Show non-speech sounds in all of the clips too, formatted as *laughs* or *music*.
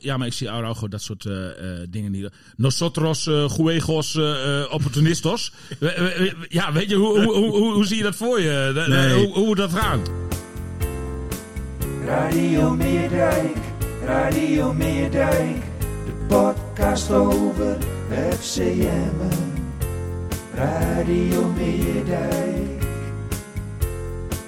Ja, maar ik zie Araujo dat soort uh, uh, dingen niet. Nosotros, uh, juegos, opportunistos. *laughs* ja, weet je, hoe, hoe, hoe, hoe, zie je dat voor je? Nee. Hoe, hoe moet dat gaan? Radio Meerdijk, Radio Meerdijk. De podcast over FCM. Radio Meerdijk.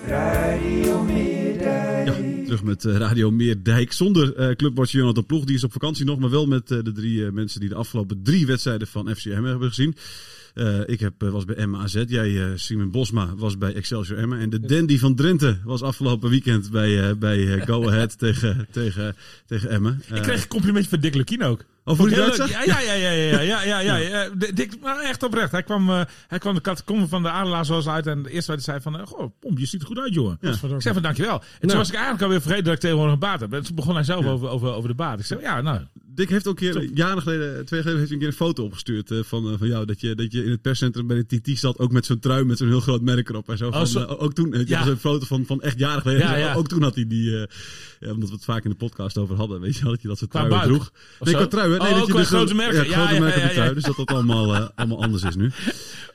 Radio Meerdijk. Ja, terug met uh, Radio Meerdijk. Zonder uh, Jonathan Ploeg. Die is op vakantie nog, maar wel met uh, de drie mensen die de afgelopen drie wedstrijden van FCM hebben gezien. Uh, ik heb, was bij MAZ. Jij, uh, Simon Bosma, was bij Excelsior Emmen. En de Dandy van Drenthe was afgelopen weekend bij, bij Go *laughs* Ahead tegen, tegen, tegen Emmen. ik kreeg een complimentje van Dick Lukien ook. Oh, voor die ja, ja, ja, ja, ja, ja, ja, ja, ja, ja. Dick, maar echt oprecht. Hij kwam, uh, hij kwam de catacombe van de Adelaar zoals uit. En de eerste wat hij zei van, goh, Pomp, je ziet er goed uit, jongen. Ja. Ik zei van, dankjewel. En nou. toen was ik eigenlijk alweer vergeten dat ik tegenwoordig een baat heb. En toen begon hij zelf ja. over, over, over de baat. Ik zei, ja, nou... Dick heeft ook een keer, jaren geleden, twee geleden, heeft hij een keer een foto opgestuurd uh, van, uh, van jou. Dat je, dat je in het perscentrum bij de TT zat, ook met zo'n trui met zo'n heel groot merk erop. En zo. Van, oh, zo. Uh, ook toen, ja. een foto van, van echt jaren geleden. Ja, ja. Ook toen had hij die, ja, omdat we het vaak in de podcast over hadden. Weet je wel, dat je dat soort trui droeg. Nee, qua trui, hè? Nee, oh, dat je dus grote merken. Ja, grote merken trui. Dus dat dat allemaal, allemaal anders is nu. *laughs*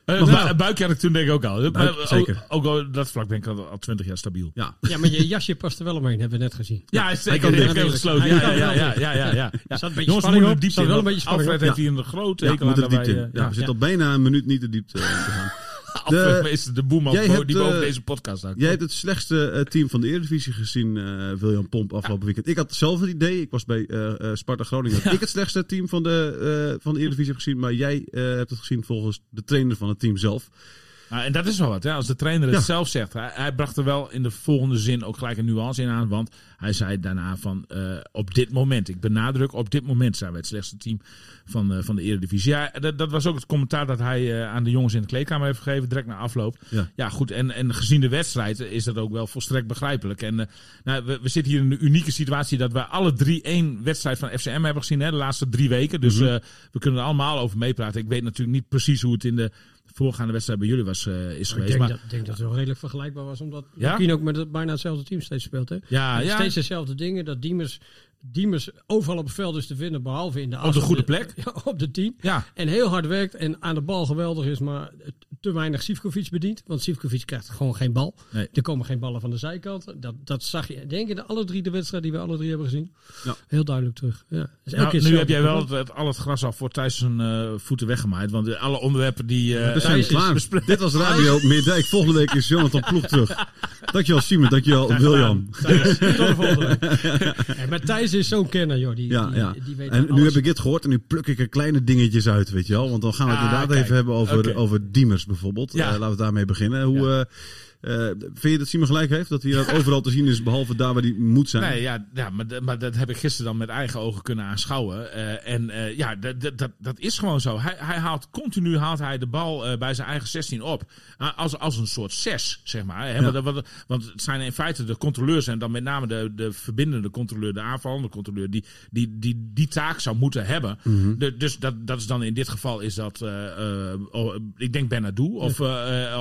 Uh, nou, buik had ik toen denk ik ook al. Buik, maar, zeker. Ook, ook dat vlak ben ik al twintig jaar stabiel. Ja. *laughs* ja, maar je jasje past er wel omheen, hebben we net gezien. Ja, is zeker. Ik heb gesloten. Ja, ja, ja, ja, ja, ja. Er zat een beetje Jongens, spanning op. Diepte wel een beetje spanning Alfred heeft hier een grote hekel aan. Ja, we zitten al bijna een minuut niet de diepte gaan. *laughs* De, de boeman die hebt, boven uh, deze podcast. Jij hebt het slechtste uh, team van de Eredivisie gezien, uh, William Pomp, afgelopen ja. weekend. Ik had zelf het idee. Ik was bij Sparta Groningen. Ja. Ik het slechtste team van de, van de Eredivisie gezien. Maar jij hebt het gezien volgens de trainer van het team zelf. Nou, en dat is wel wat, hè? als de trainer het ja. zelf zegt. Hij, hij, bracht er wel in de volgende zin ook gelijk een nuance in aan. Want hij zei daarna van uh, op dit moment, ik benadruk, op dit moment zijn wij het slechtste team van, uh, van de Eredivisie. Ja, dat, dat, was ook het commentaar dat hij uh, aan de jongens in de kleedkamer heeft gegeven, direct na afloop. Ja, ja goed, en, en gezien de wedstrijd is dat ook wel volstrekt begrijpelijk. En nou, we, we, zitten hier in een unieke situatie dat wij alle drie één wedstrijd van FCM hebben gezien, hè, de laatste drie weken. Dus mm -hmm. we kunnen er allemaal over meepraten. Ik weet natuurlijk niet precies hoe het in de voorgaande wedstrijd bij jullie was, uh, is geweest. Ik denk, maar, dat, denk dat het wel redelijk vergelijkbaar was, omdat ja? ook met het, bijna hetzelfde team steeds speelt. Hè? Ja, ja. Steeds dezelfde dingen, dat Diemers, Diemers overal op het veld is te vinden, behalve in de Op de goede plek? *laughs* Ja, op de team. Ja. En heel hard werkt en aan de bal geweldig is, maar te weinig Sivkovic bedient. Want Sivkovic krijgt gewoon geen bal. Nee. Er komen geen ballen van de zijkant. Dat, dat zag je, denk ik, de alle drie de wedstrijden die we alle drie hebben gezien. Ja. Heel duidelijk terug. Ja. Dus nou, nu heb jij wel het, het, al het gras af voor Thijs zijn uh, voeten weggemaaid. Want alle onderwerpen die... Uh, we zijn klaar. Dit was Radio Meerdijk. Volgende week is Jonathan Ploeg terug. Dankjewel Simon, dankjewel Thijs, William. Thijs, ja, *laughs* maar Thijs is zo'n kenner, joh. Die, ja, die, ja. Die, die weet en nu heb ik dit gehoord en nu pluk ik er kleine dingetjes uit, weet je wel. Want dan gaan we het ah, inderdaad kijk. even hebben over, okay. over Diemers bijvoorbeeld. Ja. Uh, laten we daarmee beginnen. Hoe, ja. Uh, vind je dat Simon gelijk heeft? Dat hij ja. *laughs* overal te zien is, behalve daar waar hij moet zijn? Nee, ja, ja maar, maar dat heb ik gisteren dan met eigen ogen kunnen aanschouwen. Uh, en uh, ja, dat, dat, dat is gewoon zo. Hij, hij haalt continu haalt hij de bal bij zijn eigen 16 op. als, als een soort 6, zeg maar. Hè? Ja. Want, want het zijn in feite de controleurs en dan met name de, de verbindende controleur, de aanvallende controleur, die die, die, die taak zou moeten hebben. Mm -hmm. de, dus dat, dat is dan in dit geval is dat, oh, ik denk Benadou of,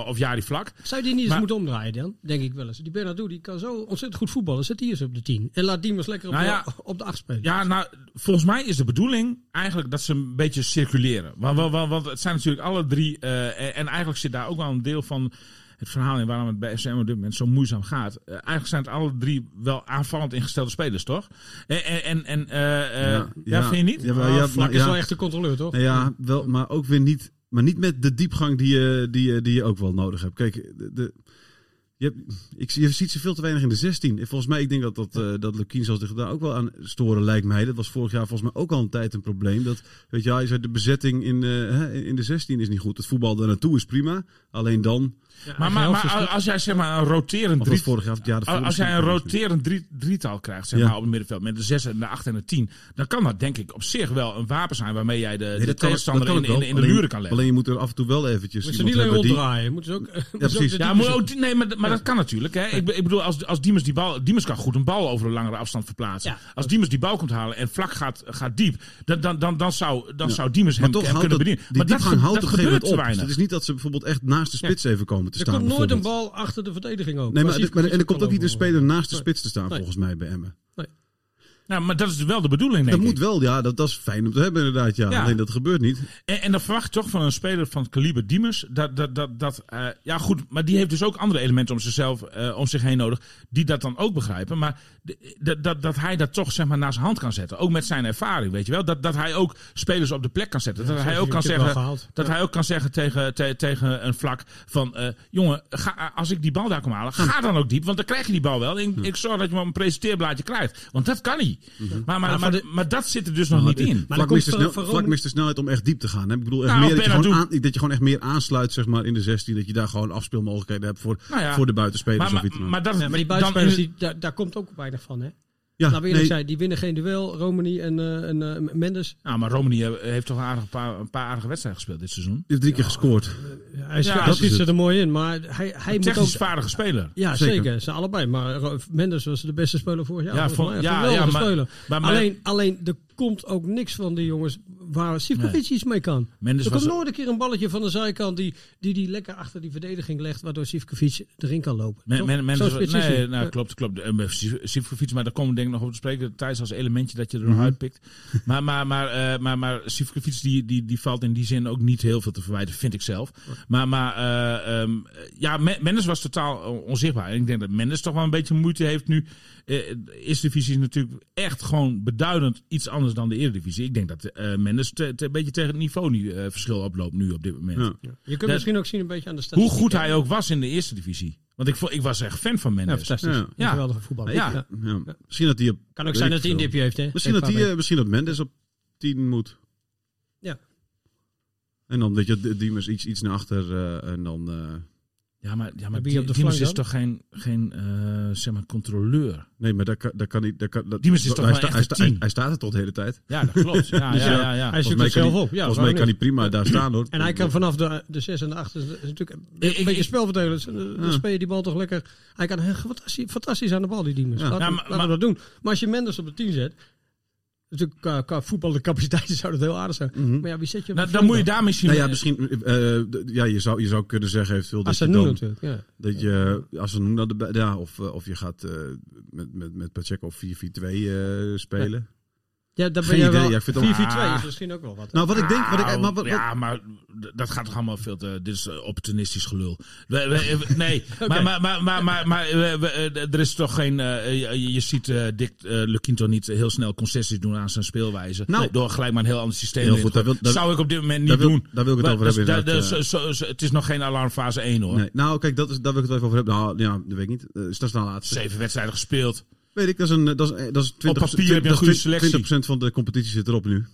of Jari Vlak. Zou je die niet eens maar, moeten omdraaien dan, denk ik wel eens. Die Bernardo die kan zo ontzettend goed voetballen. Zet die eens op de 10. En laat Diemers lekker op, nou ja, de, *laughs* op de 8 spelen. Ja, nou, volgens mij is de bedoeling eigenlijk dat ze een beetje circuleren. Want, want, want het zijn natuurlijk alle drie... Uh, en eigenlijk zit daar ook wel een deel van... het verhaal in waarom het bij SM op dit moment zo moeizaam gaat. Uh, eigenlijk zijn het alle drie wel aanvallend ingestelde spelers, toch? En, en, en uh, ja, ja, vind je niet? Ja, maar, ja, Vlak is wel echt de controleur, toch? Ja, wel, maar ook weer niet, maar niet met de diepgang die je, die, je, die je ook wel nodig hebt. Kijk, de, de je, hebt, ik, je ziet ze veel te weinig in de 16. En volgens mij, ik denk dat, dat, uh, dat Lukien zal zich daar ook wel aan storen, lijkt mij. Dat was vorig jaar volgens mij ook al een tijd een probleem. Dat, weet je, zei, de bezetting in, uh, in de 16 is niet goed. Het voetbal daar naartoe is prima. Alleen dan ja, maar, maar, maar als jij zeg maar een roterend drie, vorig jaar, ja, als jij een roterend drie, drietal krijgt zeg maar, op het middenveld met de 6 en de 8 en de 10, dan kan dat denk ik op zich wel een wapen zijn waarmee jij de, nee, de tegenstander in, in, in, de luren kan leggen. Alleen je moet er af en toe wel eventjes. Moet ze niet alleen ronddraaien. Moeten ze ook. Ja, *laughs* precies. Ja, moet ook, nee, maar, maar dat kan natuurlijk. Hè. Ik, ik bedoel, als, als Diemers die bal, Diemers kan goed een bal over een langere afstand verplaatsen. Als Diemers die bal komt halen en vlak gaat, gaat diep, dan, dan, dan, dan zou, dan zou Diemers hem, hem kunnen bedienen. Maar dat houdt toch geen op. Het is niet dat ze bijvoorbeeld echt naast de spits even komen te staan. Er komt nooit een bal achter de verdediging ook. Nee, maar, maar, en er komt ook niet een speler naast de spits te staan, volgens mij, bij Emmen. Nee. Nou, maar dat is wel de bedoeling, denk Dat moet wel, ja. Dat, dat is fijn om te hebben, inderdaad. Ja. Alleen dat gebeurt niet. En, en dan verwacht je toch van een speler van het kaliber Diemers... Dat, dat, dat, dat, uh, ja, goed, maar die heeft dus ook andere elementen om zichzelf, uh, om zich heen nodig... die dat dan ook begrijpen. Maar dat, dat, dat hij dat toch, zeg maar, naar zijn hand kan zetten. Ook met zijn ervaring, weet je wel. Dat, dat hij ook spelers op de plek kan zetten. Dat, hij, ook kan zeggen, dat hij ook kan zeggen tegen, te, tegen een vlak van... Uh, jongen, ga, als ik die bal daar kom halen, ga dan ook diep. Want dan krijg je die bal wel. Ik, ik zorg dat je hem een presenteerblaadje krijgt. Want dat kan Mhm. Maar, maar, maar, maar, dat zit er dus nog niet in. Vlak mist, snel, vlak mist de snelheid om echt diep te gaan. Hè? Ik bedoel, echt nou, meer dat, je gewoon aan, dat je gewoon echt meer aansluit zeg maar, in de 16. Dat je daar gewoon afspeelmogelijkheden hebt voor, nou ja, voor de buitenspelers. Maar, of iets maar, dat, ja, maar die buitenspelers, die, daar, daar komt ook weinig van. Hè? Ja, nou, eerlijk nee. zei, die winnen geen duel. Romani en, uh, en uh, Mendes. Nou, maar Romani heeft toch een, aardig paar, een paar aardige wedstrijden gespeeld dit seizoen. Die heeft drie keer gescoord. Uh, hij ja, schiet ze er mooi in, maar hij, hij moet ook... vaardige speler. Ja, zeker. zeker. Ze allebei. Maar Mendes was de beste speler vorig jaar. Ja, van, ja, ja, maar, speler. Maar, maar, alleen, alleen er komt ook niks van die jongens waar Sivkovic nee. iets mee kan. Mendes er komt nooit een keer een balletje van de zijkant die, die die lekker achter die verdediging legt, waardoor Sivkovic erin kan lopen. Men, men, Mendes, was, nee, nou, klopt, klopt. Uh, Sivkovic, maar daar komen we denk ik nog op te spreken. Thijs als elementje dat je er nog -hmm. uitpikt. Maar, maar, maar, uh, maar, maar Sivkovic die, die, die valt in die zin ook niet heel veel te verwijten, vind ik zelf. Maar, maar uh, um, ja, Mendes was totaal onzichtbaar. En ik denk dat Mendes toch wel een beetje moeite heeft nu. Uh, eerste divisie is natuurlijk echt gewoon beduidend iets anders dan de Eredivisie. Ik denk dat uh, Mendes te, te, een beetje tegen het niveau nu, uh, verschil oploopt nu op dit moment. Ja. Ja. Je kunt dat, misschien ook zien een beetje aan de statistiek. Hoe goed hij ook was in de Eerste Divisie. Want ik, ik was echt fan van Mendes. Ja, fantastisch. Ja. Geweldige voetballer. Ja. Ja. Misschien dat hij op, kan ook zijn dat hij een dipje heeft. Hè? Misschien, dat hij, misschien dat Mendes op 10 moet. Ja. En dan dat je Diemers iets, iets naar achter uh, en dan... Ja, maar, ja, maar die, Diemers is toch geen, geen uh, zeg maar, controleur? Nee, maar daar kan, daar kan niet... Daar kan, dat, Diemers is toch hij, sta, hij, sta, hij, hij, staat er tot de hele tijd. Ja, dat klopt. Ja, *laughs* dus ja, ja, ja, Hij zoekt het zelf op. Ja, volgens mij kan hij prima daar staan hoor. En hij kan vanaf de, de 6 en de 8 is, natuurlijk een ik, beetje spelverdeler. Dan speel je die bal toch lekker... Hij kan fantastisch, fantastisch aan de bal, die Diemers. Laten, ja, maar, laten we dat doen. Maar als je Mendes op de 10 zet... Natuurlijk, qua, qua voetbal de capaciteiten *laughs* zou dat heel aardig zijn. Mm -hmm. Maar ja, wie zet je op nou, Dan moet je daar misschien... Nou ja, misschien... Uh, ja, je zou, je zou kunnen zeggen eventueel dat je dan... natuurlijk, ja. Dat je... Als ze noemen dat... De, ja, of, of je gaat uh, met, met, met Pacheco 4-4-2 uh, spelen. Ja. Ja, dat ben je wel. Ja, 4-4-2 ah. is misschien ook wel wat. Nou, wat ik denk, wat ik, maar, wat, ja, maar dat gaat toch allemaal veel te. Dit is opportunistisch gelul. We, we, *laughs* nee, okay. maar, maar, maar, maar, maar, er is toch geen. Uh, je, je, ziet uh, Dick uh, niet heel snel concessies doen aan zijn speelwijze. Nou, door gelijk maar een heel ander systeem. Heel goed, dat wil, dat, zou ik op dit moment niet wil, doen. Daar wil ik het over hebben. Da, da, so, so, so, het is nog geen alarmfase 1 hoor. Nee, nou, kijk, dat is, daar wil ik het even over hebben. Nou, ja, dat weet ik niet. Uh, is dat nou laatste? Zeven wedstrijden gespeeld. Weet ik, dat is, een, dat is, dat is 20, Op papier 20, heb je een goede selectie. 20% van de competitie zit erop nu.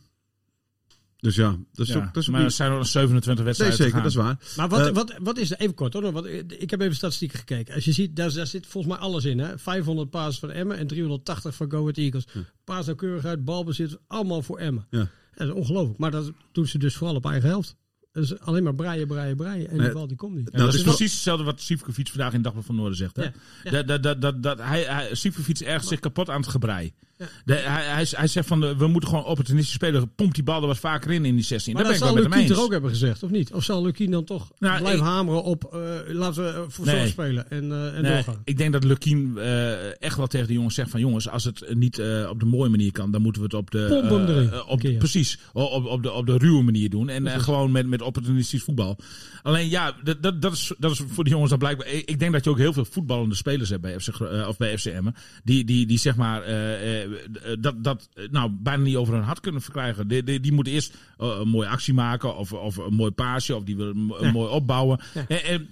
Dus ja, dat is ja, ook, dat is maar er zijn nog 27 wedstrijden. Nee, zeker, dat is waar. Maar wat, uh, wat, wat is er, even kort hoor, want ik heb even statistieken gekeken. Als je ziet, daar, daar zit volgens mij alles in. Hè? 500 passes van Emmen en 380 van Go Ahead Eagles. Ja. Paas nauwkeurigheid, balbezit, allemaal voor Emmen. Ja. Dat is ongelooflijk. Maar dat doen ze dus vooral op eigen helft. Dus alleen maar breien, breien, breien. En nee, die bal die komt niet. Nou, dat is precies hetzelfde wat Sivkovic vandaag in Dagblad van Noorden zegt. Hè? Ja, ja. Dat, dat, dat, dat, dat, hij, hij, Sivkovic ergt zich kapot aan het gebrei. Ja. De, hij, hij, hij, zegt van de, we moeten gewoon opportunistisch spelen. Pomp die bal er wat vaker in in die 16. Maar dat zal Lukien toch ook hebben gezegd, of niet? Of zal Lukien dan toch nou, blijven ik, hameren op uh, laten we voor nee, spelen en, uh, en nee, doorgaan? Ik denk dat Lukien uh, echt wel tegen de jongens zegt van jongens, als het niet op de mooie manier kan, dan moeten we het op de... Pomp hem erin. op, precies, op, op, de, op de ruwe manier doen. En gewoon met, met met opportunistisch voetbal. Alleen ja, dat, dat, dat, is, dat is voor de jongens dan blijkbaar. Ik denk dat je ook heel veel voetballende spelers hebt bij FC, uh, of bij FCM. Die, die, die zeg maar uh, uh, dat, dat nou, bijna niet over hun hart kunnen verkrijgen. Die, die, die moeten eerst een mooie actie maken of, of een mooi paasje of die willen ja. mooi opbouwen. Ja. En,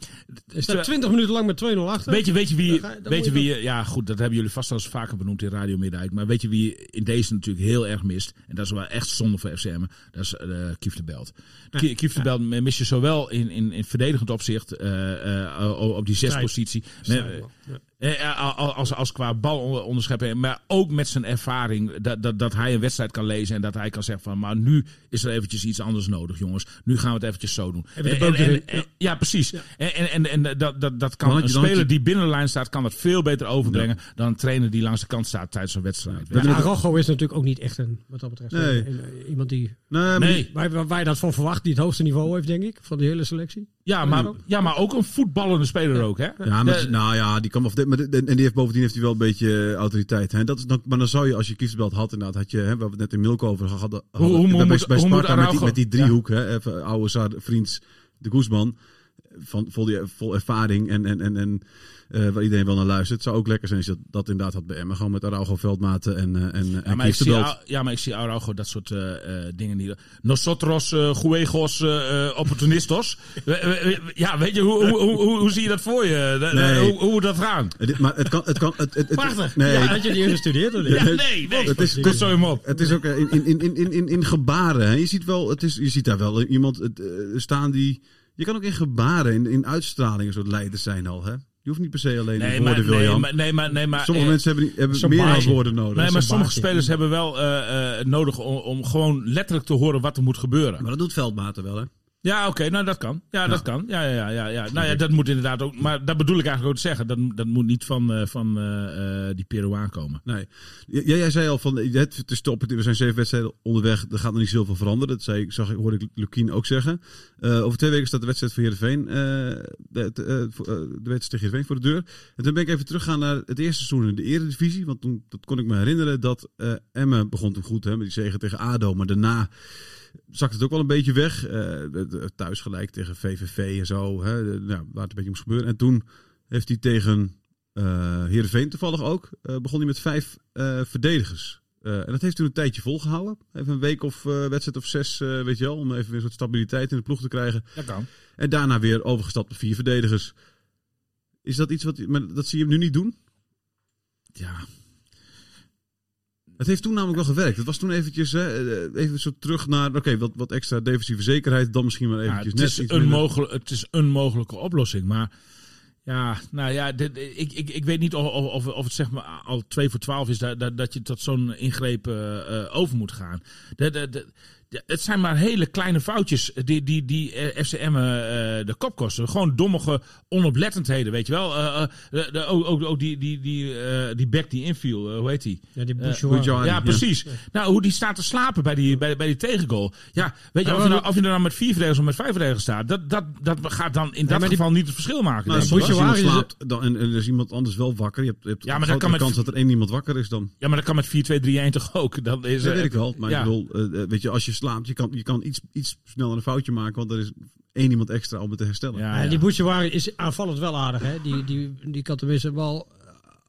en, 20 minuten lang met 2-0 achter. Weet je, weet je wie, dan weet je wie, ja goed, dat hebben jullie vast al eens vaker benoemd in Radio Middijk. Maar weet je wie in deze natuurlijk heel erg mist? En dat is wel echt zonde voor FCM. Dat is uh, Kief de Belt. Ja. Kief de Belt mis je zowel in, in, in verdedigend opzicht uh, uh, op die zespositie. Ja. Als, als qua bal onderscheppen, maar ook met zijn ervaring dat, dat, dat hij een wedstrijd kan lezen en dat hij kan zeggen van, maar nu is er eventjes iets anders nodig, jongens. Nu gaan we het eventjes zo doen. En, en, en, en, ja, precies. Ja. En, en, en, dat, dat, dat kan een speler die binnen de lijn staat, kan dat veel beter overbrengen ja. dan een trainer die langs de kant staat tijdens een wedstrijd. Ja, Arrojo is natuurlijk ook niet echt een, wat dat betreft, nee. een, een, iemand die, nee, nee. Waar je dat van verwacht, die het hoogste niveau heeft, denk ik, van de hele selectie. Ja, maar, ja, maar ook een voetballende speler ook, hè? Ja, maar, de, nou ja, die kan of maar en die heeft bovendien heeft hij wel een beetje autoriteit. Hè? Dat is dan, maar dan zou je, als je kiesbelt had, inderdaad, had je, hè, we hebben het net in Milko over gehad. Hoe, hoe, hoe, bij, bij Sparta hoe met, die, met die driehoek, ja. hè, even, oude Saar, vriends, de Guzman, van vol, die, vol ervaring en, en, en, en uh, waar iedereen wel naar luistert. Het zou ook lekker zijn als je dat, dat inderdaad had bij Emmen. Gewoon met Araujo, Veldmaten en, uh, en, ja, en maar ik zie, Ja, maar ik zie Araujo dat soort uh, dingen niet. Nosotros, uh, juegos, uh, opportunistos. *laughs* ja, weet je, hoe, hoe, hoe, hoe, zie je dat voor je? Nee. hoe, hoe dat gaan? Maar het kan... Het kan het, het, het, Prachtig. Nee. Ja, had je die gestudeerd? Of ja, *laughs* nee, nee. Het is, het is, zo hem op. Het is ook in, in, in, in, in, in gebaren. Hè. Je ziet wel, het is, je ziet daar wel iemand staan die... Je kan ook in gebaren, in, in uitstraling een soort leider zijn al, hè? Je hoeft niet per se alleen nee, woorden, maar, William. Nee, nee, maar, nee, maar, sommige eh, mensen hebben, hebben meer dan woorden nodig. Nee, maar sommige spelers hebben wel uh, uh, nodig om, om gewoon letterlijk te horen wat er moet gebeuren. Maar dat doet Veldmaten wel, hè? Ja, oké, okay, nou dat kan. Ja, ja, dat kan. Ja, ja, ja, ja. Nou ja, dat moet inderdaad ook. Maar dat bedoel ik eigenlijk ook te zeggen. Dat, dat moet niet van, uh, van uh, die Peruaan komen. Nee. Jij, jij zei al van het is top. We zijn zeven wedstrijden onderweg. Er gaat nog niet zoveel veranderen. Dat zei, zag, hoorde ik Lukien ook zeggen. Uh, over twee weken staat de wedstrijd voor Heerenveen. de, de, de wedstrijd tegen Heerenveen voor de deur. En toen ben ik even teruggaan naar het eerste seizoen in de Eredivisie. Want toen dat kon ik me herinneren dat Emmen begon toen goed hè, met die zegen tegen ADO. Maar daarna zakt het ook wel een beetje weg. Uh, thuis gelijk tegen VVV en zo. Hè, nou, waar het een beetje moest gebeuren. En toen heeft hij tegen uh, Heerenveen toevallig ook. Uh, begon hij met vijf uh, verdedigers. en dat heeft toen een tijdje volgehouden. Even een week of wedstrijd of zes, weet je wel. Om even weer een soort stabiliteit in de ploeg te krijgen. Dat kan. En daarna weer overgestapt op vier verdedigers. Is dat iets wat... dat zie je hem nu niet doen? Ja, het heeft toen namelijk wel gewerkt. Het was toen eventjes hè, even zo terug naar oké, okay, wat, wat extra defensieve zekerheid. Dan misschien wel eventjes ja, het net is een mogelijk, Het is een mogelijke oplossing. Maar ja, nou ja, dit, ik, ik, ik weet niet of, of, of het zeg maar al 2 voor 12 is dat, dat, dat je tot zo'n ingreep uh, over moet gaan. De, de, de, het zijn maar hele kleine foutjes die, die, die FCM uh, de kop kosten. Gewoon dommige onoplettendheden, weet je wel. Uh, de, de, ook, ook, ook die, die, die, uh, die back die inviel, hoe heet die? Ja, die ja, precies. Ja. Nou, hoe die staat te slapen bij die, bij, bij die tegengoal. Ja, weet je, of je, nou, of je er nou met vier verdedigers of met vijf verdedigers staat, dat, dat, dat gaat dan in dat geval niet het verschil maken. Nou, als iemand slaapt dan, en, en er is iemand anders wel wakker, je hebt, je hebt ja, maar dan kan met, kans dat er één iemand wakker is dan. Ja, maar dat kan met 4, 2, 3, 1 toch ook? Dat is, dat weet ik wel, maar ik bedoel, weet je, als je slaapt, je kan, je kan iets, iets sneller een foutje maken, want er is één iemand extra om het te herstellen. Ja, ja. Die Bouchouari is aanvallend wel aardig, hè? Die, die, die kan tenminste wel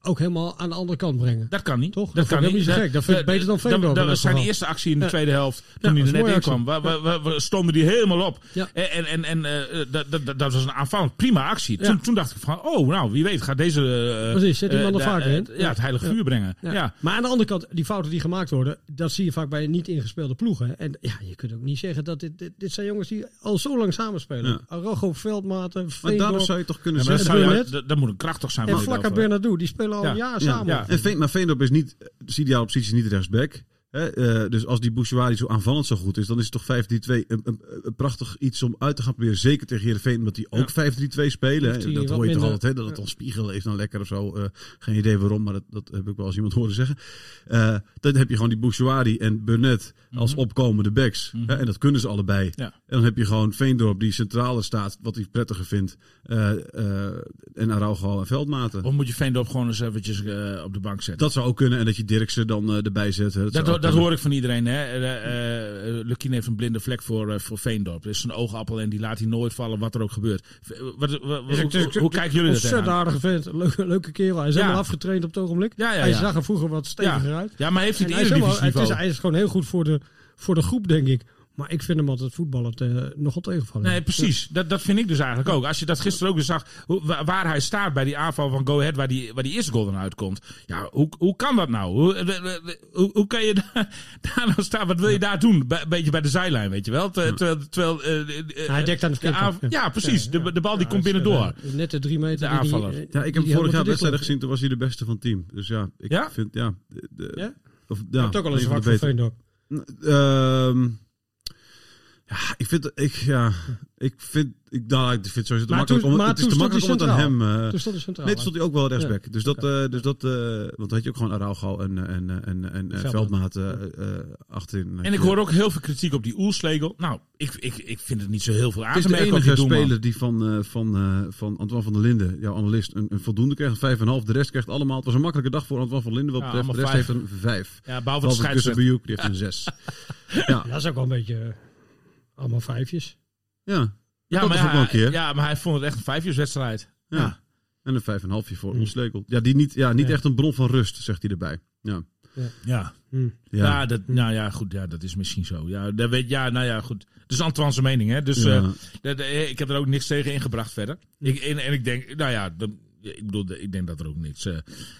ook helemaal aan de andere kant brengen. Dat kan niet. Toch? Dat, dat kan niet. Zo gek. Dat vind ik beter dan Veendorp. Dat was zijn eerste actie in de tweede helft. Toen hij er net in kwam. We, we, we, stonden die helemaal op. Ja. En, en, en uh, dat, dat, dat was een aanvallend prima actie. Toen, toen dacht ik van, oh, nou, wie weet gaat deze... Uh, Precies, er vaker in. Ja, het heilige vuur brengen. Ja. Maar aan de andere kant, die fouten die gemaakt worden, dat zie je vaak bij niet ingespeelde ploegen. En ja, je kunt ook niet zeggen dat dit, dit, dit zijn jongens die al zo lang samenspelen. Ja. Arrogo, Veldmaten, Maar daardoor zou je toch kunnen zeggen... Dat moet een krachtig zijn. En Vlakker Bernardo, die spelen al een jaar samen. Ja. En Veen, maar Veendorp is niet, de ideale positie is niet rechtsback. Uh, dus als die Bouchouari zo aanvallend zo goed is, dan is het toch 5-3-2 een, een, een, prachtig iets om uit te gaan proberen. Zeker tegen Heerenveen, omdat die ook ja. 5-3-2 spelen. Dat hoor je toch altijd, hè? dat het dan spiegel is dan lekker of zo. Uh, geen idee waarom, maar dat, dat heb ik wel eens iemand horen zeggen. Uh, dan heb je gewoon die Bouchouari en Burnett als mm -hmm. opkomende backs. Hè? En dat kunnen ze allebei. Ja. En dan heb je gewoon Veendorp die centrale staat, wat hij prettiger vindt. en Araujo en Veldmaten. Of moet je Veendorp gewoon eens eventjes op de bank zetten? Dat zou ook kunnen. En dat je Dirksen dan erbij zet. Dat, dat, dat, dat hoor ik van iedereen. Hè. Uh, uh, Lukien heeft een blinde vlek voor, uh, voor Veendorp. Het is een oogappel en die laat hij nooit vallen wat er ook gebeurt. Wat, wat, wat, hoe, hoe kijken jullie dat Ontzettend aardige vent. Leuke, leuke kerel. Hij is ja. helemaal afgetraind op het ogenblik. Ja, ja, hij zag er vroeger wat steviger uit. Ja, maar heeft hij het is, hij is gewoon heel goed voor de, voor de groep, denk ik. Maar ik vind hem altijd voetballen uh, nogal tegenvallen. Nee, precies. Dat, dat vind ik dus eigenlijk ook. Als je dat gisteren ook weer zag, hoe, waar hij staat bij die aanval van Go Ahead, waar die, waar die eerste goal dan uitkomt. Ja, hoe, hoe kan dat nou? Hoe, hoe, hoe kan je *laughs* daar, daar nou staan? Wat wil je daar doen? Een beetje bij de zijlijn, weet je wel? Terwijl, terwijl, uh, hij dekt aan de, de ja. ja, precies. Ja, de, de bal die komt binnendoor. Net de drie meter. De aanvaller. Die, ja, ik heb vorig jaar wedstrijden gezien, toen was hij de beste van het team. Dus ja, ik ja? vind, ja. De, de, ja? Of, ja, je hebt ook al een zwak voor Veendorp. Ehm ja, ik vind, ik, ja, ik vind, ik, nou, ik vind het sowieso te makkelijk om, het is te makkelijk om het aan hem. Uh, toen stond hij centraal. Nee, toen stond hij ook wel rechtsback. Ja. Dus dat, uh, dus dat, uh, want had je ook gewoon Araujo en, en, en, en Veldmaat uh, achterin. En ik hoor ook heel veel kritiek op die Oelslegel. Nou, ik, ik, ik vind het niet zo heel veel aan Het is de enige speler die van, van, van Antoine van der Linden, jouw analist, een, een voldoende krijgt. Een 5,5. De rest krijgt allemaal. Het was een makkelijke dag voor Antoine van der Linden. Wat betreft. de rest heeft een 5. Ja, behalve de scheidsrechter. Die heeft een 6. *laughs* Ja, dat is ook wel een beetje... Allemaal vijfjes. Ja. Ja maar, hij, keer. ja, maar hij vond het echt een vijfjeswedstrijd. Ja. ja. En een vijf en een halfje voor mm. Onsleukel. Ja, die niet, ja, niet ja. echt een bron van rust, zegt hij erbij. Ja. Ja. Ja. Mm. ja. ja. dat, nou ja, goed, ja, dat is misschien zo. Ja, dat weet, ja, nou ja, goed. Dus Antoine zijn mening, hè. Dus ja. uh, dat, ik heb er ook niks tegen ingebracht verder. Ik, en, en ik denk, nou ja, de, ik bedoel, ik denk dat er ook niks, uh,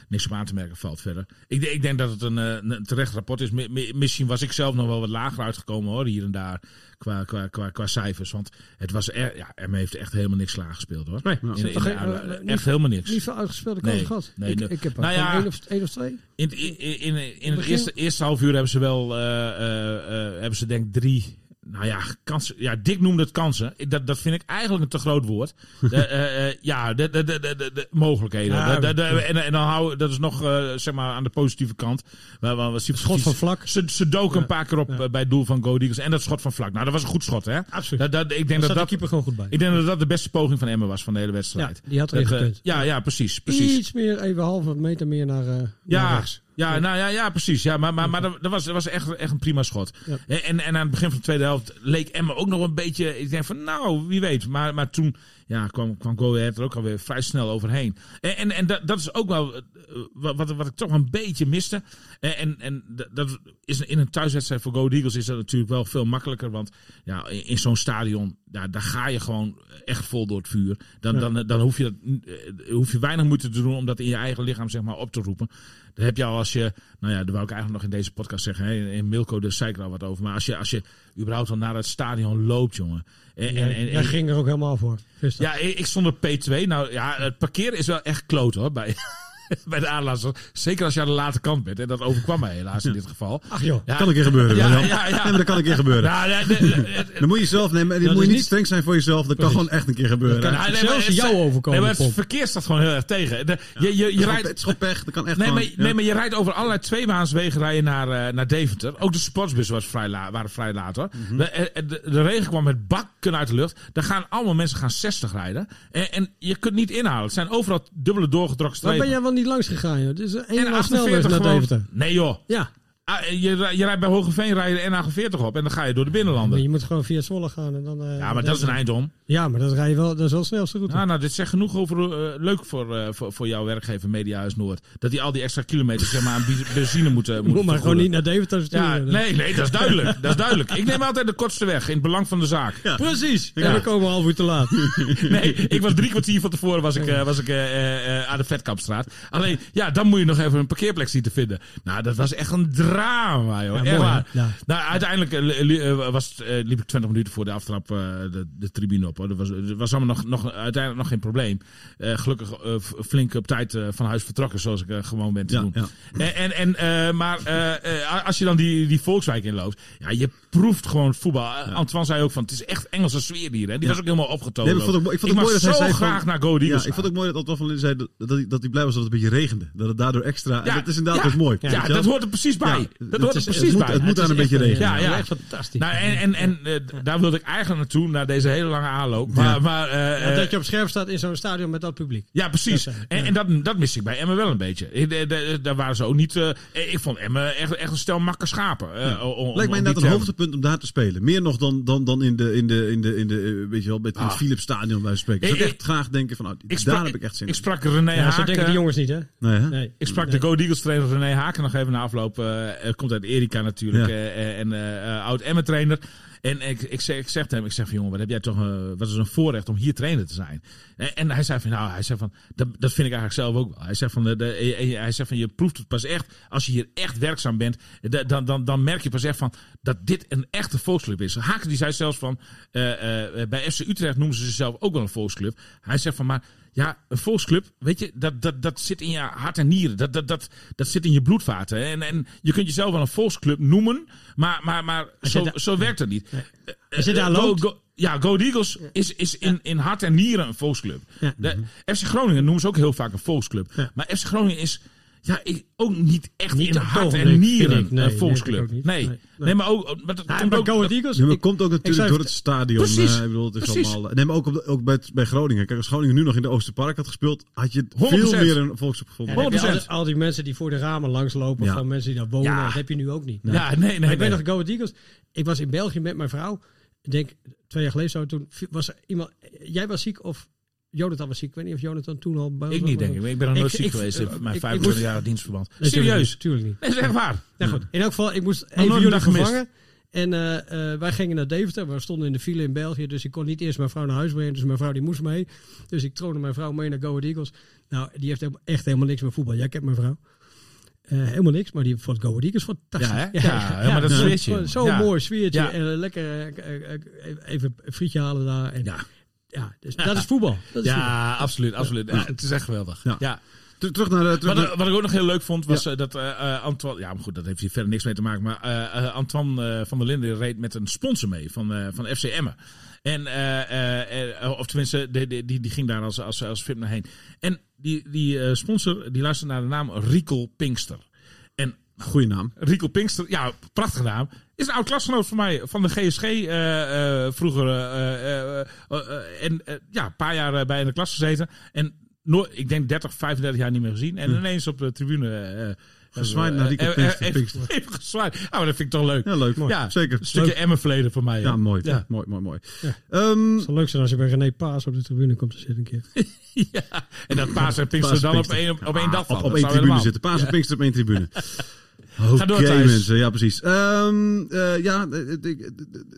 niks op aan te merken valt verder. Ik, ik denk dat het een, uh, een terecht rapport is. Misschien was ik zelf nog wel wat lager uitgekomen hoor, hier en daar, qua, qua, qua, qua cijfers. Want het was er, ja, Erme heeft echt helemaal niks slaag gespeeld hoor. Nee, in, in, in, uh, echt niet, helemaal niks. Niet veel uitgespeelde kansen nee, gehad. Nee, ik, ik heb nou ja, één of, één of twee. In, in, in, in het eerste, eerste half uur hebben ze wel, hebben ze denk drie nou ja, kansen. Ja, Dick noemde het kansen. Dat, dat vind ik eigenlijk een te groot woord. De, uh, *laughs* uh, ja, de, de, de, de, de mogelijkheden. Ja, de, de, en, en dan hou dat is nog uh, zeg maar aan de positieve kant. Waar, waar, waar, schot van vlak. Ze, ze doken ja. een paar keer op ja. bij het doel van Go Eagles. En dat schot van vlak. Nou, dat was een goed schot, hè? Absoluut. Dat, dat, ik denk dat, dat, dat keeper gewoon goed bij. Ik denk dat dat de beste poging van Emmen was van de hele wedstrijd. Ja, die had erin gekund. Ja, ja, precies, precies. Iets meer, even halve meter meer naar, uh, ja. naar rechts. Ja, nou ja, ja precies. Ja, maar maar, maar dat, was, dat was echt, echt een prima schot. En, en aan het begin van de tweede helft leek Emma ook nog een beetje. Ik denk van, nou, wie weet. Maar, maar toen ja, kwam, kwam Go Ahead er ook alweer vrij snel overheen. En, en, en dat, dat is ook wel wat, wat, wat ik toch een beetje miste. En, en, en dat is in een thuiswedstrijd voor Go Eagles is dat natuurlijk wel veel makkelijker. Want ja, in, in zo'n stadion, daar, daar ga je gewoon echt vol door het vuur. Dan, dan, dan hoef, je dat, hoef je weinig moeite te doen om dat in je eigen lichaam zeg maar, op te roepen. Dat heb je al als je, nou ja, dat wou ik eigenlijk nog in deze podcast zeggen. Hè, in Milko de zei ik er al wat over. Maar als je, als je überhaupt al naar het stadion loopt, jongen. En, en, en, ging er ook helemaal voor. Ja, ik stond op P2. Nou ja, het parkeren is wel echt kloot hoor. Bij, *laughs* bij de aanlasser. Zeker als je aan de late kant bent. En dat overkwam mij helaas in dit geval. Ach joh. Ja, kan een keer gebeuren. Ja, ja, ja, ja. *laughs* Nee, dat kan een keer gebeuren. Dan moet je zelf nemen. Dan moet je niet streng zijn voor jezelf. Dat kan gewoon echt een keer gebeuren. Dat kan zelfs jou overkomen. Nee, maar het verkeer staat gewoon heel erg tegen. De, je, je, je rijdt, het is gewoon pech. Dat kan echt nee, maar, nee, maar je rijdt over allerlei tweebaanswegen rijden naar, uh, naar Deventer. Ook de sportsbussen was vrij la, waren vrij laat hoor. Mm -hmm. de, de, de, regen kwam met bakken uit de lucht. Daar gaan allemaal mensen gaan 60 rijden. En, en je kunt niet inhalen. Het zijn overal dubbele doorgedrokken strepen. Waar ben jij wel niet langs gegaan? Joh? Het is een en snelweg naar Deventer. Nee joh. Ja. Ah, je, je rijdt bij Hogeveen rijden de N48 op en dan ga je door de binnenlanden. Maar je moet gewoon via Zwolle gaan. En dan, uh, ja, maar dat is een eind om. Ja, maar dat, rij je wel, dat is wel snelste route. Nou, nou, dit zegt genoeg over uh, leuk voor, uh, voor, voor jouw werkgever Mediahuis Noord. Dat die al die extra kilometers zeg maar, aan benzine moeten Je moet maar gewoon niet naar Deventer sturen. Ja, nee, nee, dat is duidelijk. dat is duidelijk. Ik neem altijd de kortste weg in het belang van de zaak. Ja. Precies. Ja. Dan komen we half uur te laat. *laughs* nee, ik was drie kwartier van tevoren was ik, was ik aan de Vetkampstraat. Alleen, ja, dan moet je nog even een parkeerplek zien te vinden. Nou, dat was echt een drama, joh. Ja, mooi. Nou, uiteindelijk uh, was het, uh, liep ik 20 minuten voor de aftrap uh, de, de tribune op. Hoor. Dat was, dat was allemaal nog, nog, uiteindelijk nog geen probleem. gelukkig flink op tijd van huis vertrokken, zoals ik gewoon ben te doen. En, en, maar als je dan die, die Volkswijk inloopt, ja, je proeft gewoon voetbal. Antoine zei ook van, het is echt Engelse sfeer hier. Hè? Die was ook helemaal opgetogen. Nee, ik vond het, ik vond het ik mooi dat zo hij zei graag naar Go Eagles Ja, ik vond het ook mooi dat Antoine van Linden zei dat, dat, hij, dat hij blij was dat het een beetje regende. Dat het daardoor extra... Dat is inderdaad dus mooi. Ja, dat hoort er precies bij. Dat hoort er is- precies het moet, bij. Het moet Het aan een beetje regelen. Ja, ja. Echt fantastisch. Nou, en, en, en eh, daar wilde ik eigenlijk naartoe, naar deze hele lange aanloop. Maar, Ja. maar, eh, Ja, eh, dat je op scherm staat in zo'n stadion met dat publiek. ja, precies. Dat, En, en dat, dat miste ik bij Emmen wel een beetje. Ik- Daar waren ze ook niet... eh, ik vond Emmen echt, echt een stel makke schapen. eh, Ja. om- Lijkt mij die een hoogtepunt om daar te spelen. Meer nog dan, dan, dan in de, in de, in de, in de weet je wel, met het Ah. Philips Stadion bij spreken. Zou ik Ik- echt graag denken van, nou, Ik daar heb ik echt zin ik in. sprak René Ja, zo denken die jongens niet, hè? Nee. Ik sprak de Go Eagles trainer René Haken nog even na afloop. Eh, eh, komt uit Erika natuurlijk. Ja. eh, en oud Emmen trainer. En ik, ik, zeg, ik zeg tegen hem, ik zeg van jongen, wat heb jij toch, eh, wat is een voorrecht om hier trainer te zijn. En, en hij zei van, nou, hij zei van, dat, dat vind ik eigenlijk zelf ook wel. Hij zegt van, de, de, hij zegt van, je proeft het pas echt, als je hier echt werkzaam bent, de- dan, dan, dan merk je pas echt van, dat dit een echte volksclub is. Haken die zei zelfs van, bij FC Utrecht noemen ze zichzelf ook wel een volksclub. Hij zegt van, maar ja, een volksclub, weet je, dat, dat, dat zit in je hart en nieren. Dat, dat, dat, dat zit in je bloedvaten. hè. En, en je kunt jezelf wel een volksclub noemen, maar, maar, maar zo, zo werkt het niet. Eh, Als je daar Go- loopt- Go- ja, Go Eagles is, is in, in hart en nieren een volksclub. De, FC Groningen noemen ze ook heel vaak een volksclub. Maar FC Groningen is ja, ik, ook niet echt Niet in hart en nieren ik. Nee, een nee, volksclub. Nee, Nee, nee. nee. maar ook... Maar dat Ja, komt bij ook... Go dat- Eagles, Ja, maar ik- komt ook natuurlijk door het stadion. Precies. eh, ik bedoel, het is Precies. allemaal. Nee, maar ook, op, ook bij, bij Groningen. Kijk, als Groningen nu nog in de Oosterpark had gespeeld, had je 100%. veel meer een. Ja, heb je 100%. al, al die mensen die voor de ramen langslopen, Ja. van mensen die daar wonen, Ja. dat heb je nu ook niet. Ja, nee, nee. Maar ik nee. weet nog, Go Ahead Eagles. Ik was in België met mijn vrouw. Ik denk twee jaar geleden zo. Toen was er iemand. Jij was ziek of Jonathan was ziek. Ik weet niet of Jonathan toen al bij Ik niet, denk ik. Ik ben nog nooit Ik- ziek ik- geweest in ik- mijn ik 25 moest- jaar dienstverband. Nee, Serieus? Tuurlijk niet. Dat is echt waar. *laughs* Nou goed, in elk geval, ik moest nooit even jullie vervangen. En eh, eh, wij gingen naar Deventer. We stonden in de file in België. Dus ik kon niet eerst mijn vrouw naar huis brengen. Dus mijn vrouw die moest mee. Dus ik troonde mijn vrouw mee naar Go Ahead Eagles. Nou, die heeft echt helemaal niks met voetbal. Jij kent mijn vrouw. Eh, helemaal niks, maar die vond Go Ahead Eagles fantastisch. Ja? *laughs* Ja, ja, maar dat sfeertje. Zo'n mooi sfeertje. En eh, lekker eh, eh, eh, even een frietje halen daar. En, Ja. Ja. dus dat is voetbal. *laughs* Dat is voetbal. Ja, absoluut. absoluut. Ja, het is echt geweldig. Ja. Ja. Ter- Terug naar. eh, Terug Wat, naar wat ik ook nog heel leuk vond, was eh, dat eh, Antoine... Ja, maar goed, dat heeft hier verder niks mee te maken. Maar eh, Antoine van der Linden reed met een sponsor mee van, eh, van FC Emmen. En, of tenminste, die, die, die, ging daar als, als, als VIP naar heen. En die, die sponsor, die luisterde naar de naam Riekel Pinkster. En Goeie naam. Rico Pinkster, ja, prachtige naam. Is een oud klasgenoot van mij, van de GSG eh, eh, vroeger. eh, en ja, een paar jaar bij in de klas gezeten. En nooit, ik denk 30, 35 jaar niet meer gezien. En ineens op de tribune... eh, Gezwaaid naar eh, Pinkster, *laughs* even- gezwaaid. Oh, dat vind ik toch leuk. Ja, leuk. Ja, Zeker. Een stukje Emmen verleden voor mij. Ja, mooi. Ja. Mooi, mooi, mooi. Ja. Ehm, Het zou leuk zijn als je bij René Paas op de tribune komt te zitten een keer. *laughs* ja. En dat Paas en Pinkster Paas dan op één, op één dag op, op één tribune zitten. Paas en Pinkster op één tribune. *laughs* Ga Oké door, mensen, ja precies. Ehm, eh, ja, ik,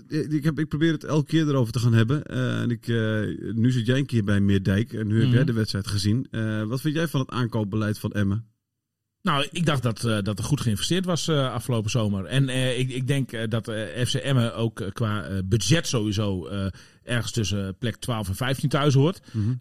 ik, ik, heb, ik probeer het elke keer erover te gaan hebben. Eh, en ik, eh, nu zit jij een keer bij Meerdijk en nu heb Mhm. jij de wedstrijd gezien. Wat vind jij van het aankoopbeleid van Emmen? Nou, ik dacht dat, eh, dat er goed geïnvesteerd was eh, afgelopen zomer. En eh, ik, ik denk dat FC Emmen ook qua budget sowieso ergens tussen plek 12 en 15 thuis hoort. Mhm.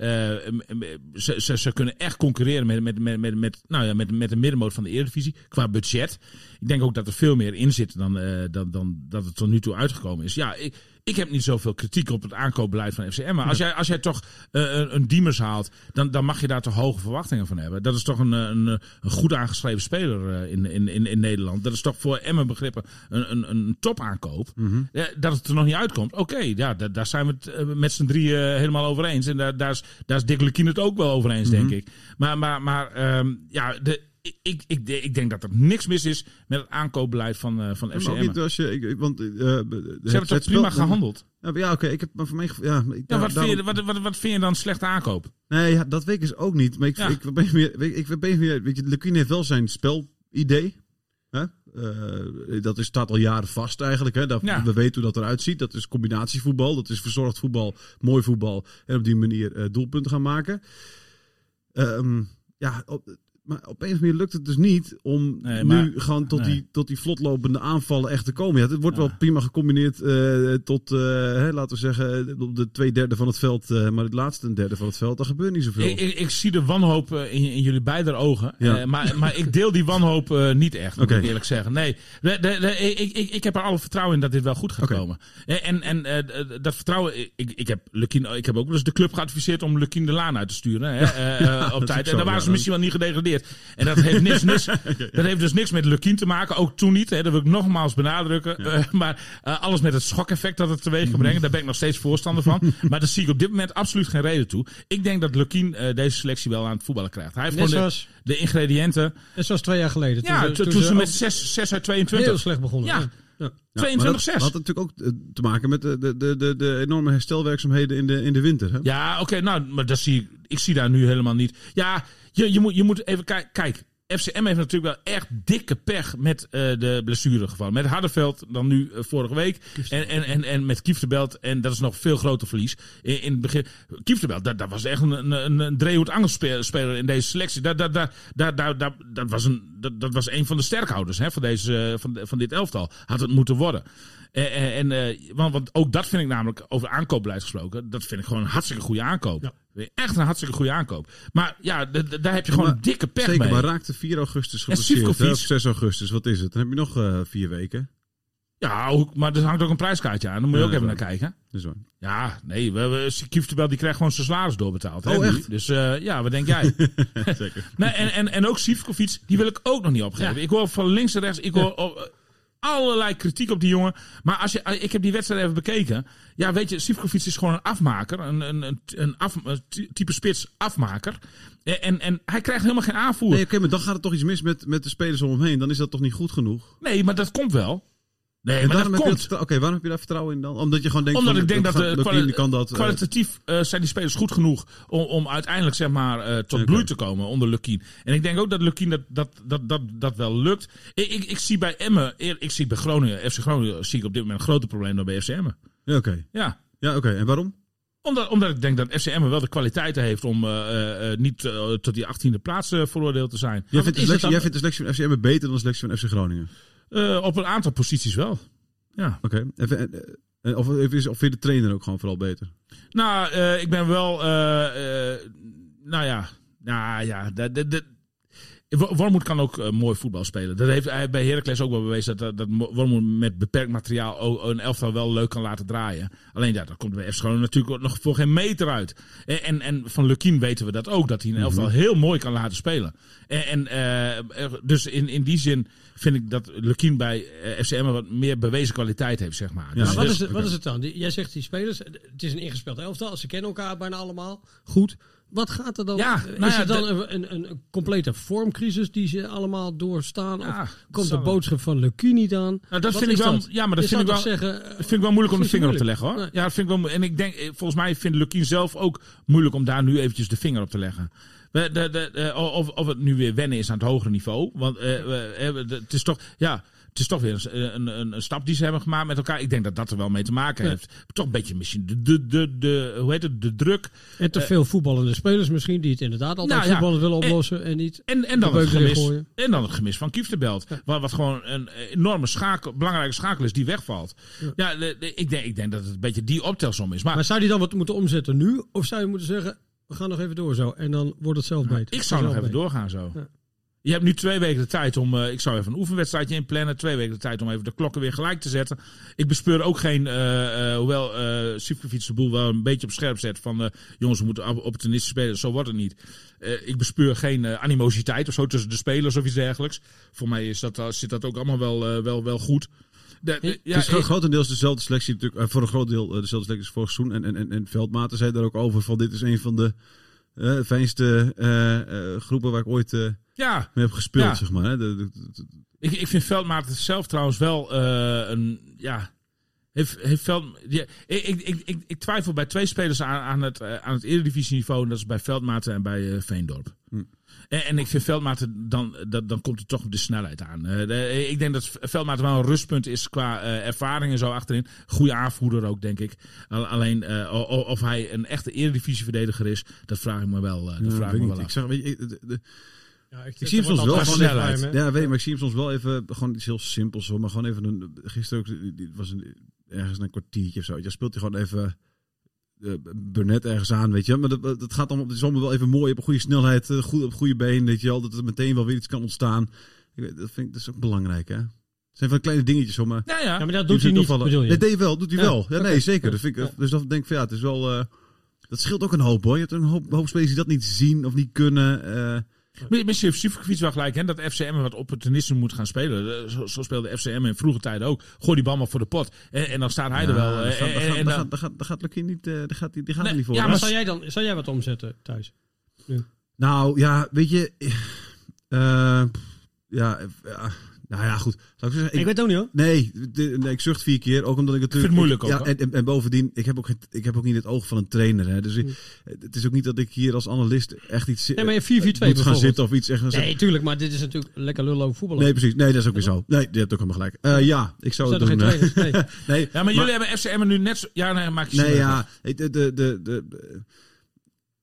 Ze, ze, ze kunnen echt concurreren met, met, met, met, met, nou ja, met, met de middenmoot van de Eredivisie qua budget. Ik denk ook dat er veel meer in zit dan, dan, dan dat het tot nu toe uitgekomen is. Ja, ik, ik heb niet zoveel kritiek op het aankoopbeleid van FCM. Maar als jij, als jij toch eh, een, een Diemers haalt, dan, dan mag je daar toch hoge verwachtingen van hebben. Dat is toch een, een, een goed aangeschreven speler eh, in, in, in, in Nederland. Dat is toch voor Emmen begrippen een, een, een topaankoop. Mhm. Ja, dat het er nog niet uitkomt. Oké, ja, da- daar zijn we het eh, met z'n drie helemaal over eens. En daar, daar, is, daar is Dick Lukien het ook wel over eens, denk ik. Maar, maar, maar ehm, ja, de, ik, ik, ik, ik denk dat er niks mis is met het aankoopbeleid van, eh van Ja, FC maar ook Emmen. niet als je, ik, want, eh, Ze hebben toch het prima gehandeld? Ja, ja, oké. ik heb maar voor mij. Ja, ik- Ja, ja, wat, daarom- vind je, wat, wat, wat vind je dan slechte aankoop? Nee, ja, dat weet ik dus ook niet. Maar ik, Ja. ik ben meer, ik, ben meer, weet je, Lukien heeft wel zijn spelidee. Hè? Eh, dat is, staat al jaren vast eigenlijk. Hè? Dat, Ja. We weten hoe dat eruit ziet. Dat is combinatievoetbal. Dat is verzorgd voetbal, mooi voetbal. En op die manier eh, doelpunten gaan maken. Ehm, ja, op, maar op een of andere manier lukt het dus niet om Nee, nu gewoon tot, nee. die, tot die vlotlopende aanvallen echt te komen. Ja, het wordt Ja. wel prima gecombineerd eh, tot, eh, hè, laten we zeggen, op de twee derde van het veld. eh, maar het laatste een derde van het veld, daar gebeurt niet zoveel. Ik, ik, ik zie de wanhoop in, in jullie beide ogen. Ja. Maar, maar ik deel die wanhoop niet echt, moet ik eerlijk zeggen. Nee, de, de, de- ik, ik, ik heb er alle vertrouwen in dat dit wel goed gaat komen. En, en, dat vertrouwen... Ik, ik, heb Lukien, ik heb ook wel eens de club geadviseerd om Lukien de Laan uit te sturen. Hè, op *laughs* tijd. en daar waren ze misschien wel niet gedegradeerd. En dat heeft, niks, niks, *laughs* dat heeft dus niks met Lukien te maken. Ook toen niet. Hè, dat wil ik nogmaals benadrukken. Eh, maar eh, alles met het schokeffect dat het teweeg kan brengen. Daar ben ik nog steeds voorstander van. *laughs* maar daar zie ik op dit moment absoluut geen reden toe. Ik denk dat Lukien eh, deze selectie wel aan het voetballen krijgt. Hij heeft Net gewoon de, zoals, de ingrediënten. net zoals twee jaar geleden. Ja, ze- toen, toen ze met 6, 6 uit 22. heel slecht begonnen. Ja. Ja. Ja. Ja, maar 22-6. dat had natuurlijk ook eh, te maken met de, de, de, de, de enorme herstelwerkzaamheden in de, in de winter. Hè? Ja, oké, nou, maar dat zie ik, ik zie daar nu helemaal niet. Ja, je, je, moet, je moet even kijken. Kijk, FCM heeft natuurlijk wel echt dikke pech met eh, de blessuregevallen. Met Hardenveld dan nu eh, vorige week. En, en, en, en met Kieftenbelt. En dat is nog veel groter verlies. In, in het begin. Kieftenbelt, dat, dat was echt een, een, een, Driehoed Angelspeler in deze selectie. Dat, dat, dat, dat, dat, dat, dat, was een, dat, dat was een van de sterkhouders hè, van, deze, van, van dit elftal. Had het moeten worden. En, en, eh, want, want ook dat vind ik namelijk, over aankoopbeleid gesproken, dat vind ik gewoon een hartstikke goede aankoop. Echt een hartstikke goede aankoop. Maar ja, daar heb je gewoon Maar een dikke pech Zeker, mee. maar raakte 4 augustus geblesseerd. hè, Sivkovic- Of 6 augustus, wat is het? Dan heb je nog eh, vier weken. Ja, maar er hangt ook een prijskaartje aan. Daar moet je Ja, ook even naar kijken. Dat is waar. Ja, nee, we, we, Kieftenbel die krijgt gewoon zijn salaris doorbetaald. hè, Oh, nu. echt? Dus eh, ja, wat denk jij? *laughs* Zeker. nee, en, en, en ook Sivkovic, die wil ik ook nog niet opgeven. Ik hoor van links en rechts, ik hoor oh, eh, allerlei kritiek op die jongen. Maar als je, ik heb die wedstrijd even bekeken. Ja, weet je, Sivkovic is gewoon een afmaker. Een, een, een, een, af, een type spits afmaker. En, en, en hij krijgt helemaal geen aanvoer. Nee, oké, maar dan gaat het toch iets mis met, met de spelers om hem heen. Dan is dat toch niet goed genoeg? Nee, maar dat komt wel. Nee, maar dat komt. Oké, waarom heb je daar vertrouwen in dan? Omdat je gewoon denkt Omdat van, ik denk dat de die kan dat. eh, kwalitatief eh, zijn die spelers goed genoeg om, om uiteindelijk zeg maar, eh, tot bloei te komen onder Lukien. En ik denk ook dat Lukien dat, dat, dat, dat, dat wel lukt. Ik, ik, ik zie bij Emmen, ik zie bij Groningen, FC Groningen, zie ik op dit moment een groter probleem dan bij FC Emmen. ja, oké. Ja. Ja, oké. En waarom? Omdat, omdat ik denk dat FC Emmen wel de kwaliteiten heeft om eh, eh, eh, niet eh, tot die 18e plaats eh, veroordeeld te zijn. Jij vindt, de selectie, dan- jij vindt de selectie van FCM beter dan de selectie van FC Groningen? Eh, op een aantal posities wel. Ja. Oké. Even- en- en- Of, of, is- of vind je de trainer ook gewoon vooral beter? Nou, eh, ik ben wel. eh, eh, nou ja. Nou ja. De, de, de, Wormoed kan ook eh, mooi voetbal spelen. Dat heeft hij bij Heracles ook wel bewezen. Dat, dat, Wormoed met beperkt materiaal ook een elftal wel leuk kan laten draaien. Alleen ja, dat komt bij FC Groningen natuurlijk nog voor geen meter uit. En, en, en van Lukien weten we dat ook. Dat hij een elftal heel mooi kan laten spelen. En, en eh, dus in, in die zin vind ik dat Lukien bij eh, FCM wat meer bewezen kwaliteit heeft, zeg maar. Ja, Dus- wat, is het, wat is het dan? Jij zegt die spelers, het is een ingespeeld elftal. Ze kennen elkaar bijna allemaal. Goed. Wat gaat er dan? Ja, is nou ja, het dan een, een, een complete vormcrisis die ze allemaal doorstaan? Ja, of komt de boodschap van Lecu niet aan? Nou, dat Wat vind ik is wel. dat? Ja, maar dat vind ik wel. zeggen, eh, Dat vind ik wel moeilijk om de is vinger op te leggen hoor. Nee. Ja, dat vind ik wel. En ik denk, eh, volgens mij vindt Lukien zelf ook moeilijk om daar nu eventjes de vinger op te leggen. De- de- de- of, of het nu weer wennen is aan het hogere niveau. Want eh, eh, de- het is toch. Ja, het is toch weer een, een, een, een stap die ze hebben gemaakt met elkaar. Ik denk dat dat er wel mee te maken Ja. heeft. Toch een beetje misschien de, de, de, de, hoe heet het, de druk. En te veel voetballende spelers misschien, die het inderdaad altijd Nou ja, voetballen willen en- oplossen en niet... En, en, dan het gemis, en dan het gemis van Kieftenbelt. Wat, wat gewoon een enorme schakel, belangrijke schakel is die wegvalt. Ja, de- de- ik, denk, ik denk dat het een beetje die optelsom is. Maar, Maar zou die dan wat moeten omzetten nu? Of zou je moeten zeggen, we gaan nog even door zo. En dan wordt het zelf beter. ik zou nog even doorgaan zo. Je hebt nu twee weken de tijd om. eh, ik zou even een oefenwedstrijdje inplannen. Twee weken de tijd om even de klokken weer gelijk te zetten. Ik bespeur ook geen. eh, eh, hoewel Sivkovic de boel wel een beetje op scherp zet. Van jongens, we moeten op- opportunistisch spelen. Zo wordt het niet. Ik bespeur geen animositeit of zo tussen de spelers of iets dergelijks. Voor mij is dat, zit dat ook allemaal wel, wel, wel goed. De, de- ja, het is ik- grotendeels dezelfde selectie, natuurlijk, voor een groot deel dezelfde selectie als vorig seizoen. En, en, en, en Veldmaten zei daar ook over van dit is een van de fijnste groepen waar ik ooit ja, mee heb gespeeld, Ja. zeg maar. Hè. De, de- de- Ik, ik vind Veldmaat zelf trouwens wel eh, een. Ja, heeft, heeft Veld, ja, ik, ik, ik, twijfel bij twee spelers aan, aan het, eh, aan het eredivisieniveau. En dat is bij Veldmaten en bij eh, Veendorp. Hm. En, en ik vind Veldmaten, dan, dat, dan komt er toch de snelheid aan. De- ik denk dat Veldmaten wel een rustpunt is qua eh, ervaring en zo achterin. Goede aanvoerder ook, denk ik. Al- Alleen of hij een echte eredivisieverdediger is, dat vraag ik me wel, dat Ja, vraag ik me wel Ik af. zag, weet je, de- de- Ja, ik zie hem soms wel gewoon snelheid. even- Ja, weet je, maar ik zie hem soms wel even, gewoon iets heel simpels hoor, maar gewoon even een, gisteren ook, die- die was een, ergens een kwartiertje of zo, je speelt hij gewoon even uh, Burnett ergens aan, weet je, maar dat, dat gaat allemaal, het is allemaal wel even mooi, op een goede snelheid, eh, goed, op goede been, weet je wel, dat er meteen wel weer iets kan ontstaan. Ik weet, dat vind ik, dat is ook belangrijk hè. Het zijn van kleine dingetjes hoor, maar... Ja, ja. Ja, maar dat doet hij niet, opvallen. bedoel je? Dat deed hij wel, doet hij Ja, wel. Ja, nee, zeker. Dat vind ik, Dus dan denk ik van ja, het is wel... eh, dat scheelt ook een hoop hoor. Je hebt een hoop, hoop spelers die dat niet zien of niet kunnen. eh, Misschien heeft Sivkovic wel gelijk, hè, dat FCM wat opportunisme moet gaan spelen. Eh, Zo, zo speelde FCM in vroege tijden ook. Gooi die bal maar voor de pot. En, en dan staat hij er wel. Eh, daar gaat- gaat- dan- gaat- Lukien niet, eh, daar gaat, die die gaat Nee, niet voor. ja? Maar maar- zou jij dan zou jij wat omzetten thuis? Nou ja, weet je. eh, ja, eh, ja, nou ja, goed. Zou ik zeggen, Ik, weet het ook niet hoor. Nee, de- nee, ik zucht vier keer. Ook omdat ik natuurlijk. vind het moeilijk ook, Ja, en, en, en bovendien, ik heb, ook, geen- ik heb ook niet het oog van een trainer. Hè. Dus ik- het is ook niet dat ik hier als analist echt iets. Nee, maar je 4-4-2 moet gaan zitten of iets zeggen. Nee, tuurlijk, maar dit is natuurlijk lekker lullen over voetballen. Nee, precies. Nee, dat is ook weer zo. Nee, je hebt ook helemaal gelijk. Eh, ja, ik zou Zijn het er doen. geen trainers? Nee. *laughs* nee, ja, maar jullie hebben FCM nu net zo... Ja, nee, maak je Nee, ja. De, de, de, de, de-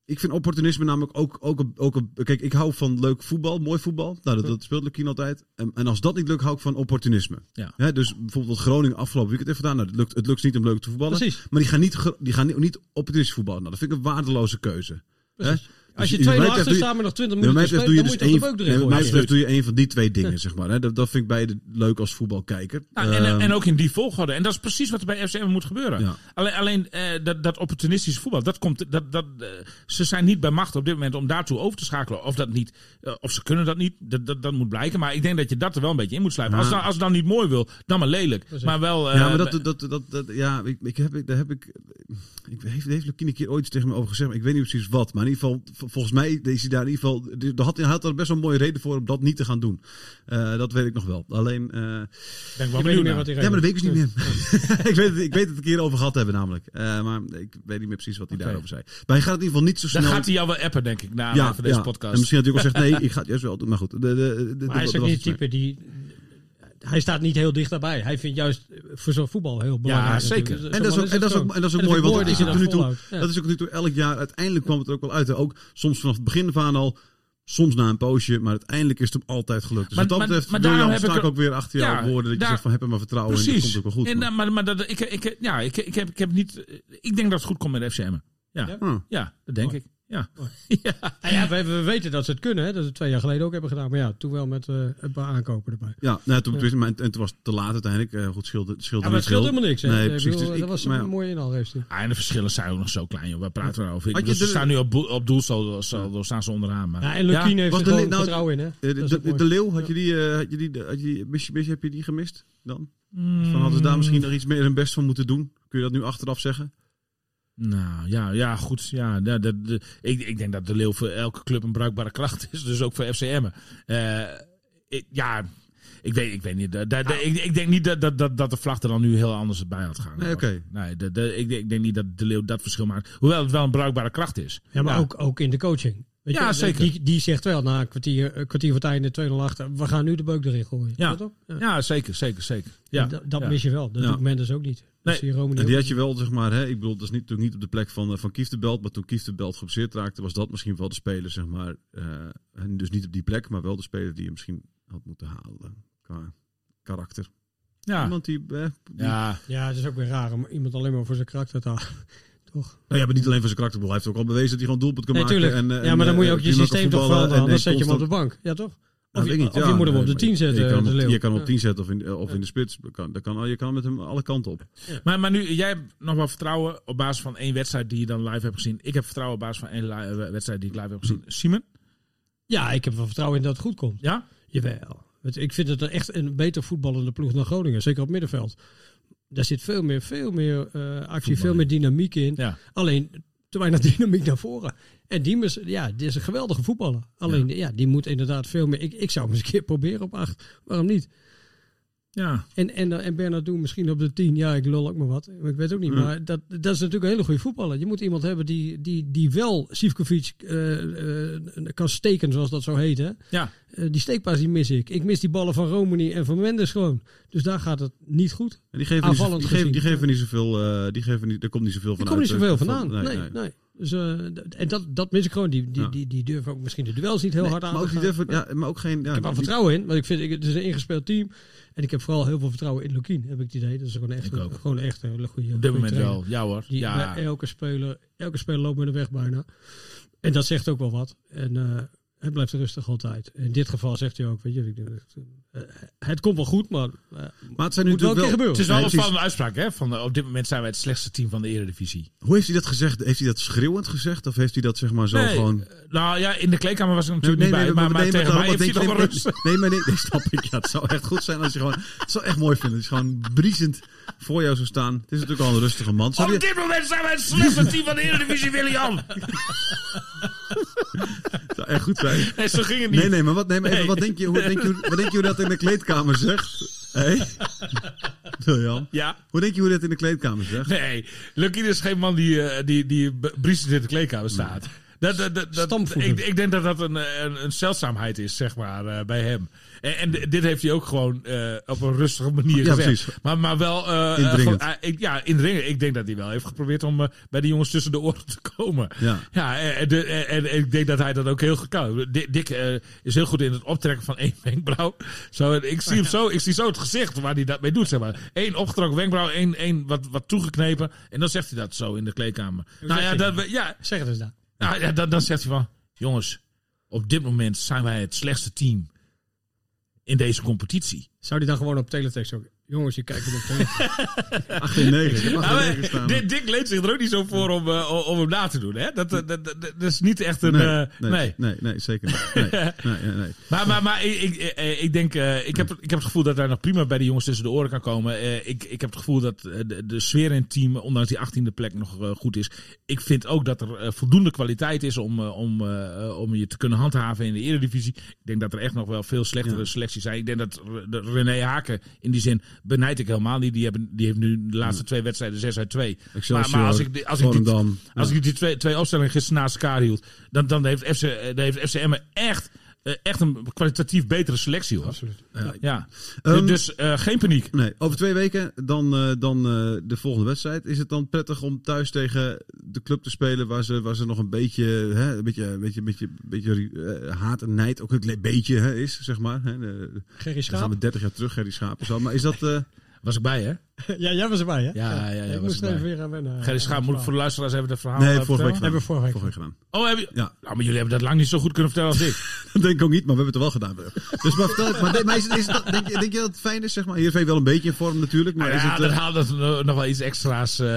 ik vind opportunisme namelijk ook, ook, een- ook. Kijk, ik hou van leuk voetbal, mooi voetbal. Nou, dat, dat speelt Lukien altijd. En, en als dat niet lukt, hou ik van opportunisme. Ja. Hè, dus bijvoorbeeld Groningen afgelopen weekend heeft gedaan. Nou, het, lukt, het lukt niet om leuk te voetballen. Precies. Maar die gaan niet, die gaan niet, niet opportunistisch voetballen. Nou, dat vind ik een waardeloze keuze. Hè? Als je Dus 2-0 bij mij achter betreft staat met nog 20 Bij mij minuten je dan dus moet je toch de beuk erin bij mij gooien. betreft doe je één van die twee dingen, zeg maar. Hè? Dat, dat vind ik beide leuk als voetbalkijker. Nou, en, Ehm, en ook in die volgorde. En dat is precies wat er bij FCM moet gebeuren. Ja. Alleen, alleen eh, dat, dat opportunistische voetbal, dat komt, dat, dat, eh, ze zijn niet bij macht op dit moment om daartoe over te schakelen. Of, dat niet, eh, of ze kunnen dat niet, dat, dat, dat moet blijken. Maar ik denk dat je dat er wel een beetje in moet sluiten. Als, het dan- als het dan niet mooi wil, dan maar lelijk. Maar wel... eh, ja, maar dat, dat, dat, dat, ja, ik, ik heb, daar heb ik, ik heeft, heeft Lukien een keer ooit iets tegen me over gezegd, maar ik weet niet precies wat. Maar in ieder geval, volgens mij is hij daar in ieder geval, er had, hij had er best wel een mooie reden voor om dat niet te gaan doen. Eh, dat weet ik nog wel. Alleen, eh, ben ik wel benieuwd meer naar. wat hij ja, maar dat weet ik dus niet meer. *laughs* ik, weet het, ik weet het een keer over gehad hebben namelijk. Eh, maar ik weet niet meer precies wat hij daarover zei. Maar hij gaat in ieder geval niet zo snel... Dan gaat hij jou wel appen, denk ik, na ja, van deze ja. podcast. En misschien had hij ook al gezegd, *laughs* nee, ik ga het juist wel doen. Maar goed, de, de, de, de- Maar hij is ook niet het het. type die... Hij staat niet heel dicht daarbij. Hij vindt juist eh, voor zo'n voetbal heel belangrijk. zeker. natuurlijk. En dat is ook, en dat is ook, en dat is ook mooi, want dat dat is ook nu toe. Ja. dat is ook nu toe elk jaar. Uiteindelijk kwam het er ook wel uit. hè. Ook soms vanaf het begin van al, soms na een poosje, maar uiteindelijk is het hem altijd gelukt. Dus Maar- wat dat maar- betreft, maar William, daarom heb sta ik ik ook weer achter Ja, jouw woorden. Dat je daar- zegt van heb er maar vertrouwen in. Dat Precies. komt ook wel goed. En, maar- eh, maar, maar dat, ik, ik, ja, ik, ik, heb, ik heb niet... Ik denk dat het goed komt met FCM. Ja, ja? Ah. dat denk ik. Ja. *laughs* ja. Nou ja, we, we weten dat ze het kunnen. Hè? Dat ze het twee jaar geleden ook hebben gedaan. Maar ja, toen wel met eh, een paar aankopen erbij. Ja, nou, toen, maar- en, en toen was het te laat uiteindelijk. Eh, goed, scheelde, scheelde Ja, maar niet het scheelt veel. helemaal niks. Hè? Nee, precies. bedoel, Dus ik- dat was maar een ja. mooie inhaal heeft hij. Ah, en de verschillen zijn ook nog zo klein, joh. Waar praten we over? Ik ze staan nu op, op doelsaldo, saldo staan ze onderaan. Maar, Ja, en Lukien heeft was er de nou, vertrouwen in. Hè? Eh, De, Leeuw, had je die, eh, had je die, had je die mis, mis- heb je die gemist dan? Van, hadden ze daar misschien nog iets meer hun best van moeten doen? Kun je dat nu achteraf zeggen? Nou ja, ja goed. Ja, de, de, de- ik, ik denk dat de Leeuw voor elke club een bruikbare kracht is. Dus ook voor FCM. Eh ik, ja, ik weet, ik weet niet. Da- da- da- ik, ik denk niet dat, dat, dat, dat de vlag er dan nu heel anders bij had gehangen. Nee, oké. Nee, ik, ik denk niet dat de Leeuw dat verschil maakt. Hoewel het wel een bruikbare kracht is. Ja, maar Ook, ook in de coaching. Weet Ja, je, zeker. Die, die zegt wel na een kwartier, een kwartier voor het einde, 2-0 achter. We gaan nu de beuk erin gooien. Ja. Ja. Ja, zeker, zeker, zeker. Ja, En dat mis je wel. Dat Ja. doet Mendes ook niet. Nee. Romani En die ook had je wel, zeg maar, hè, ik bedoel, dat is niet, natuurlijk niet op de plek van, eh, van Kieftenbelt, maar toen Kieftenbelt geblesseerd raakte, was dat misschien wel de speler, zeg maar, eh, en dus niet op die plek, maar wel de speler die je misschien had moeten halen qua karakter. Ja, Iemand die, eh, die- ja. Ja, het is ook weer raar om iemand alleen maar voor zijn karakter te halen. *laughs* Toch? Nou ja, maar niet alleen voor zijn karakter, hij heeft ook al bewezen dat hij gewoon doelpunt kan Nee, maken. En, eh, ja, maar dan moet je ook je systeem toch veranderen. en- Anders zet je hem op de bank. Ja, toch? Of, weet je, ik niet, of je ja, moet hem op de 10 maar zetten. Je kan, de hem op, Leeuw. je kan hem op Ja. 10 zetten of in, of in de spits. Dat kan, dat kan, al- je kan met hem alle kanten op. Maar, maar nu, jij hebt nog wel vertrouwen op basis van één wedstrijd die je dan live hebt gezien. Ik heb vertrouwen op basis van één eh, wedstrijd die ik live heb gezien. Simon? Ja, ik heb wel vertrouwen in dat het goed komt. Ja? Jawel. Ik vind het echt een beter voetballende ploeg dan Groningen. Zeker op middenveld. Daar zit veel meer, veel meer eh, actie, veel meer dynamiek in. Ja. Alleen te weinig *laughs* dynamiek naar voren. En Diemers, ja, dit is een geweldige voetballer. Alleen, ja, die moet inderdaad veel meer... Ik, ik zou hem eens een keer proberen op acht. Waarom niet? Ja. En, en, en Bernard doen misschien op de 10. Ja, ik lul ook maar wat. Ik weet ook niet. Ja. Maar dat, dat is natuurlijk een hele goede voetballer. Je moet iemand hebben die, die, die wel Sivkovic eh, eh, kan steken, zoals dat zo heet. Hè? Ja. Eh, die steekpaas die mis ik. Ik mis die ballen van Romani en van Mendes gewoon. Dus daar gaat het niet goed. En die geven, niet, die geven, die geven niet zoveel, die geven niet, er komt niet zoveel Er van komt niet zoveel vandaan. van- Nee, nee. Eh, d- en dat, dat mis ik gewoon. Die, die, Ja. die, die durven ook misschien de duels niet heel Nee, hard aan maar ook ja, maar ook geen, ja, Ik heb wel vertrouwen in, want ik vind ik, het is een ingespeeld team. En ik heb vooral heel veel vertrouwen in Lukien, heb ik het idee. Dat is gewoon echt, een, gewoon echt een hele goede Op dit moment trainer. wel. Ja hoor. Die Ja. elke speler, elke speler loopt met de weg bijna. En dat zegt ook wel wat. En eh, het blijft rustig altijd. In dit geval zegt hij ook, weet je, uh, het komt wel goed, maar, uh, maar het zijn nu natuurlijk wel, gebeuren. Het is wel een spannende uitspraak, hè? Van, uh, op dit moment zijn wij het slechtste team van de Eredivisie. Hoe heeft hij dat gezegd? Heeft hij dat schreeuwend gezegd? Of heeft hij dat zeg maar zo nee, gewoon... nou ja, in de kleedkamer was ik natuurlijk nee, nee, niet bij, maar, maar, maar tegen mij heeft hij toch wel rust. Nee, maar nee, nee, snap ik. Ja, het zou echt goed zijn als je gewoon... Het zou echt mooi vinden. Het is gewoon briesend voor jou zou staan. Het is natuurlijk al een rustige man. Op dit moment zijn wij het slechtste team van de Eredivisie, William. *laughs* echt goed zijn. *laughs* Nee, zo ging het niet. Nee, nee, maar wat, nee, maar even, wat, denk je, hoe, denk je, wat denk je hoe dat in de kleedkamer zegt? Hé? *laughs* Hey? Ja? Hoe denk je hoe dat in de kleedkamer zegt? Nee, Lucky is geen man die, uh, die, die briesend in de kleedkamer staat. Nee. Dat, dat, dat, dat ik, ik, denk dat dat een, een, een zeldzaamheid is, zeg maar, uh, bij hem. En, en, dit heeft hij ook gewoon uh, op een rustige manier ja, gezegd. Precies. Maar, maar wel... Uh, indringend. Uh, ik, ja, indringend. Ik denk dat hij wel heeft geprobeerd om bij de jongens tussen de oren te komen. Ja. ja en, de, en, en, ik denk dat hij dat ook heel goed kan. Dick is heel goed in het optrekken van één *laughs* wenkbrauw. Zo, ik, zie hem zo, ik zie zo het gezicht waar hij dat mee doet. Zeg maar. Eén opgetrokken wenkbrauw, één, één wat, wat toegeknepen. En dan zegt hij dat zo in de kleedkamer. Nou ja, dat, ja, zeg het eens dan. Nou, ja, dan, dan zegt hij van... Jongens, op dit moment zijn wij het slechtste team in deze competitie. Zou die dan gewoon op teletext ook... Jongens, je kijkt op teletext. 8 en 9. Ja, Dick leent zich er ook niet zo voor om, uh, om hem na te doen. Hè? Dat, dat, dat, dat is niet echt een... Nee, uh, nee, nee. nee, nee zeker niet. *laughs* Nee, nee, nee, Maar, maar, maar ik, ik, ik denk... Uh, ik, heb, ik heb het gevoel dat hij nog prima bij de jongens tussen de oren kan komen. Uh, ik, ik heb het gevoel dat de, de sfeer in het team, ondanks die 18e plek, nog uh, goed is. Ik vind ook dat er voldoende kwaliteit is om, om, om je te kunnen handhaven in de eredivisie. Ik denk dat er echt nog wel veel slechtere ja. selecties zijn. Ik denk dat René Haken in die zin benijd ik helemaal niet. Die, hebben, die heeft nu de laatste twee wedstrijden 6 uit 2. Maar, maar als ik, als ik die, als ik die twee, twee opstellingen gisteren naast elkaar hield, dan, dan heeft, FC, dan heeft FCM echt echt een kwalitatief betere selectie hoor. Absoluut. Ja. ja. Um, dus uh, geen paniek. Nee, over twee weken dan, uh, dan uh, de volgende wedstrijd. Is het dan prettig om thuis tegen de club te spelen waar ze, waar ze nog een beetje, hè, een beetje, een beetje, een beetje, een beetje haat en nijd ook een beetje hè, is, zeg maar. Hè. De, Gerry Schaap. Dan gaan we 30 jaar terug, Gerry Schaap. Zo. Maar is dat... Was ik bij, hè? *laughs* ja, jij was erbij, hè? Ja, ja, ja. ik moest even weer aan wennen. Gerry Schaap, moet ik voor de luisteraars even het verhaal Nee, vorige week gedaan. Hebben we vorige week, vorige week gedaan. Oh, heb je? Ja. Nou, maar jullie hebben dat lang niet zo goed kunnen vertellen als ik. *laughs* dat denk ik ook niet, maar we hebben het er wel gedaan. dus maar vertel maar, maar is, is dat, denk, je, denk je dat het fijn is, zeg maar? Hier je wel een beetje in vorm natuurlijk, maar nou, is ja, het... Uh... dat haalt dat nog wel iets extra's, uh,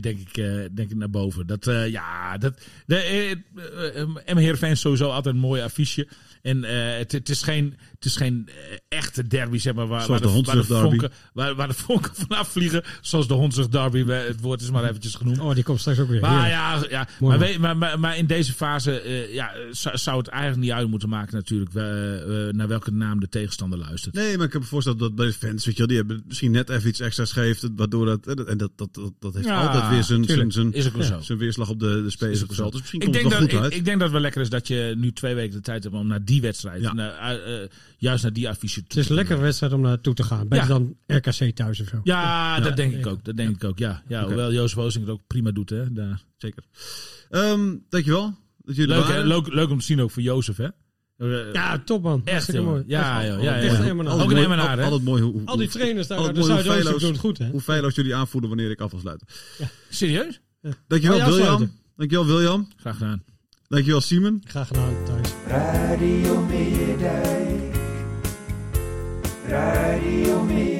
denk, ik, uh, denk ik, naar boven. Dat, uh, ja, dat... De, uh, M. Heerenveen is sowieso altijd een mooi affiche. En het, het, is geen, het is geen echte derby, zeg maar, waar, waar de, de, waar, de vonken, waar, waar de vonken vanaf vliegen. Zoals de Hondsrug derby, het woord is maar eventjes genoemd. Oh, die komt straks ook weer. Maar ja, ja maar, weet, maar, maar, maar, in deze fase uh, ja, zou, het eigenlijk niet uit moeten maken natuurlijk uh, uh, naar welke naam de tegenstander luistert. Nee, maar ik heb me voorstellen dat bij de fans, weet je wel, die hebben misschien net even iets extra's gegeven, waardoor dat, en dat, dat, dat, dat heeft ja, altijd weer zijn, zijn, zijn, ja. zijn weerslag op de, de spelers Dus misschien ik komt denk het wel dat, goed uit. Ik, ik denk dat het wel lekker is dat je nu twee weken de tijd hebt om naar die wedstrijd, ja. naar, juist naar die affiche Het is een lekkere wedstrijd om naartoe te gaan. Beter dan RKC thuis of zo. Ja, dat denk ik ook. Dat denk ik ook, ja. ja hoewel Jozef Oosting het ook prima doet, hè. Daar. Zeker. Um, dankjewel. Dat jullie leuk, leuk, leuk om te zien ook voor Jozef, hè. Ja, top man. Echt mooi. Ja, ja, ja, helemaal Ook Emmenaar. Altijd mooi. Hoe, Al die trainers daar uit de Zuidoosten doen het goed, hè. Hoe feilloos jullie aanvoelen wanneer ik af wil sluiten. Ja. Serieus? Ja. Dankjewel, William. Dankjewel, William. Graag gedaan. Dankjewel, Simon. Graag gedaan, Thijs. Radio Meerdijk. Radio Meerdijk.